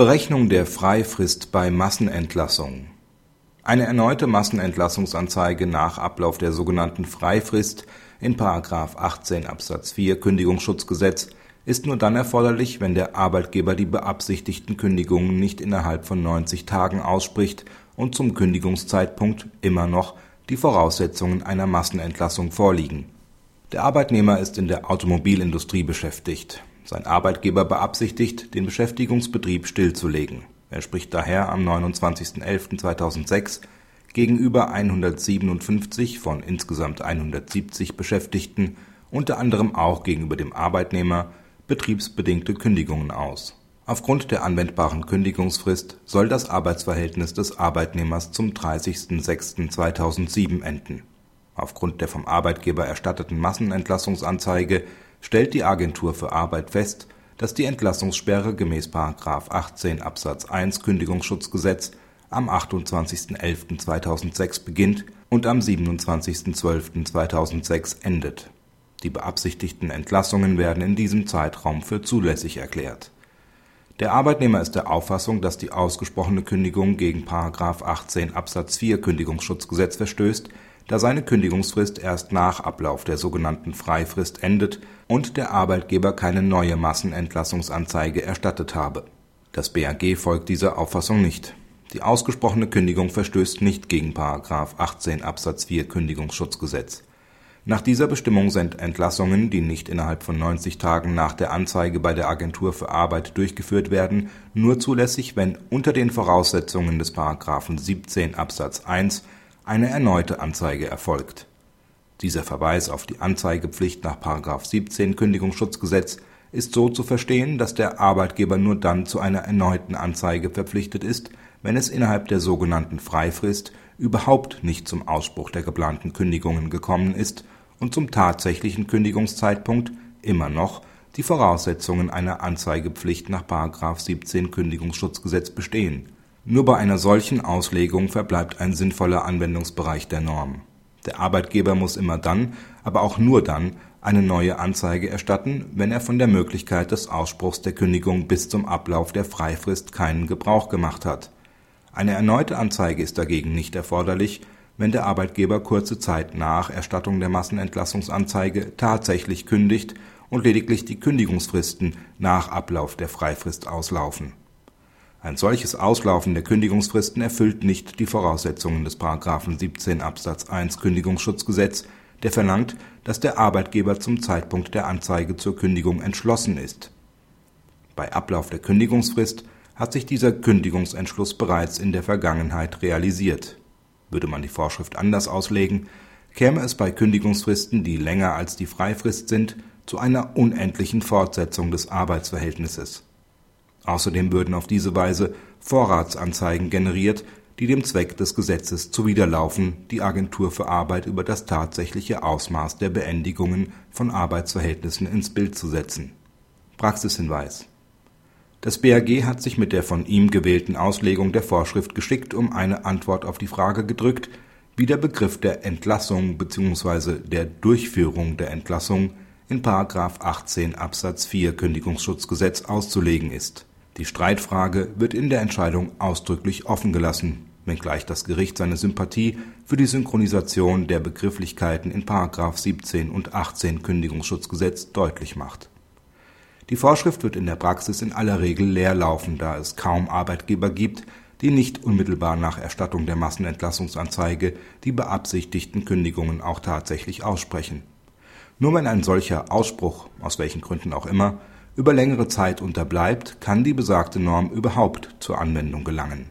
Berechnung der Freifrist bei Massenentlassung Eine erneute Massenentlassungsanzeige nach Ablauf der sogenannten Freifrist in § 18 Absatz 4 Kündigungsschutzgesetz ist nur dann erforderlich, wenn der Arbeitgeber die beabsichtigten Kündigungen nicht innerhalb von 90 Tagen ausspricht und zum Kündigungszeitpunkt immer noch die Voraussetzungen einer Massenentlassung vorliegen. Der Arbeitnehmer ist in der Automobilindustrie beschäftigt sein Arbeitgeber beabsichtigt, den Beschäftigungsbetrieb stillzulegen. Er spricht daher am 29.11.2006 gegenüber 157 von insgesamt 170 Beschäftigten, unter anderem auch gegenüber dem Arbeitnehmer, betriebsbedingte Kündigungen aus. Aufgrund der anwendbaren Kündigungsfrist soll das Arbeitsverhältnis des Arbeitnehmers zum 30.06.2007 enden. Aufgrund der vom Arbeitgeber erstatteten Massenentlassungsanzeige stellt die Agentur für Arbeit fest, dass die Entlassungssperre gemäß § 18 Absatz 1 Kündigungsschutzgesetz am 28.11.2006 beginnt und am 27.12.2006 endet. Die beabsichtigten Entlassungen werden in diesem Zeitraum für zulässig erklärt. Der Arbeitnehmer ist der Auffassung, dass die ausgesprochene Kündigung gegen § 18 Absatz 4 Kündigungsschutzgesetz verstößt da seine Kündigungsfrist erst nach Ablauf der sogenannten Freifrist endet und der Arbeitgeber keine neue Massenentlassungsanzeige erstattet habe. Das BAG folgt dieser Auffassung nicht. Die ausgesprochene Kündigung verstößt nicht gegen § 18 Absatz 4 Kündigungsschutzgesetz. Nach dieser Bestimmung sind Entlassungen, die nicht innerhalb von 90 Tagen nach der Anzeige bei der Agentur für Arbeit durchgeführt werden, nur zulässig, wenn unter den Voraussetzungen des § 17 Absatz 1 eine erneute Anzeige erfolgt. Dieser Verweis auf die Anzeigepflicht nach § 17 Kündigungsschutzgesetz ist so zu verstehen, dass der Arbeitgeber nur dann zu einer erneuten Anzeige verpflichtet ist, wenn es innerhalb der sogenannten Freifrist überhaupt nicht zum Ausspruch der geplanten Kündigungen gekommen ist und zum tatsächlichen Kündigungszeitpunkt immer noch die Voraussetzungen einer Anzeigepflicht nach § 17 Kündigungsschutzgesetz bestehen nur bei einer solchen Auslegung verbleibt ein sinnvoller Anwendungsbereich der Norm. Der Arbeitgeber muss immer dann, aber auch nur dann, eine neue Anzeige erstatten, wenn er von der Möglichkeit des Ausspruchs der Kündigung bis zum Ablauf der Freifrist keinen Gebrauch gemacht hat. Eine erneute Anzeige ist dagegen nicht erforderlich, wenn der Arbeitgeber kurze Zeit nach Erstattung der Massenentlassungsanzeige tatsächlich kündigt und lediglich die Kündigungsfristen nach Ablauf der Freifrist auslaufen ein solches Auslaufen der Kündigungsfristen erfüllt nicht die Voraussetzungen des § 17 Absatz 1 Kündigungsschutzgesetz, der verlangt, dass der Arbeitgeber zum Zeitpunkt der Anzeige zur Kündigung entschlossen ist. Bei Ablauf der Kündigungsfrist hat sich dieser Kündigungsentschluss bereits in der Vergangenheit realisiert. Würde man die Vorschrift anders auslegen, käme es bei Kündigungsfristen, die länger als die Freifrist sind, zu einer unendlichen Fortsetzung des Arbeitsverhältnisses Außerdem würden auf diese Weise Vorratsanzeigen generiert, die dem Zweck des Gesetzes zuwiderlaufen, die Agentur für Arbeit über das tatsächliche Ausmaß der Beendigungen von Arbeitsverhältnissen ins Bild zu setzen. Praxishinweis Das BAG hat sich mit der von ihm gewählten Auslegung der Vorschrift geschickt um eine Antwort auf die Frage gedrückt, wie der Begriff der Entlassung bzw. der Durchführung der Entlassung in § 18 Absatz 4 Kündigungsschutzgesetz auszulegen ist die Streitfrage wird in der Entscheidung ausdrücklich offen gelassen, wenngleich das Gericht seine Sympathie für die Synchronisation der Begrifflichkeiten in § 17 und 18 Kündigungsschutzgesetz deutlich macht. Die Vorschrift wird in der Praxis in aller Regel leer laufen, da es kaum Arbeitgeber gibt, die nicht unmittelbar nach Erstattung der Massenentlassungsanzeige die beabsichtigten Kündigungen auch tatsächlich aussprechen. Nur wenn ein solcher Ausspruch, aus welchen Gründen auch immer über längere Zeit unterbleibt, kann die besagte Norm überhaupt zur Anwendung gelangen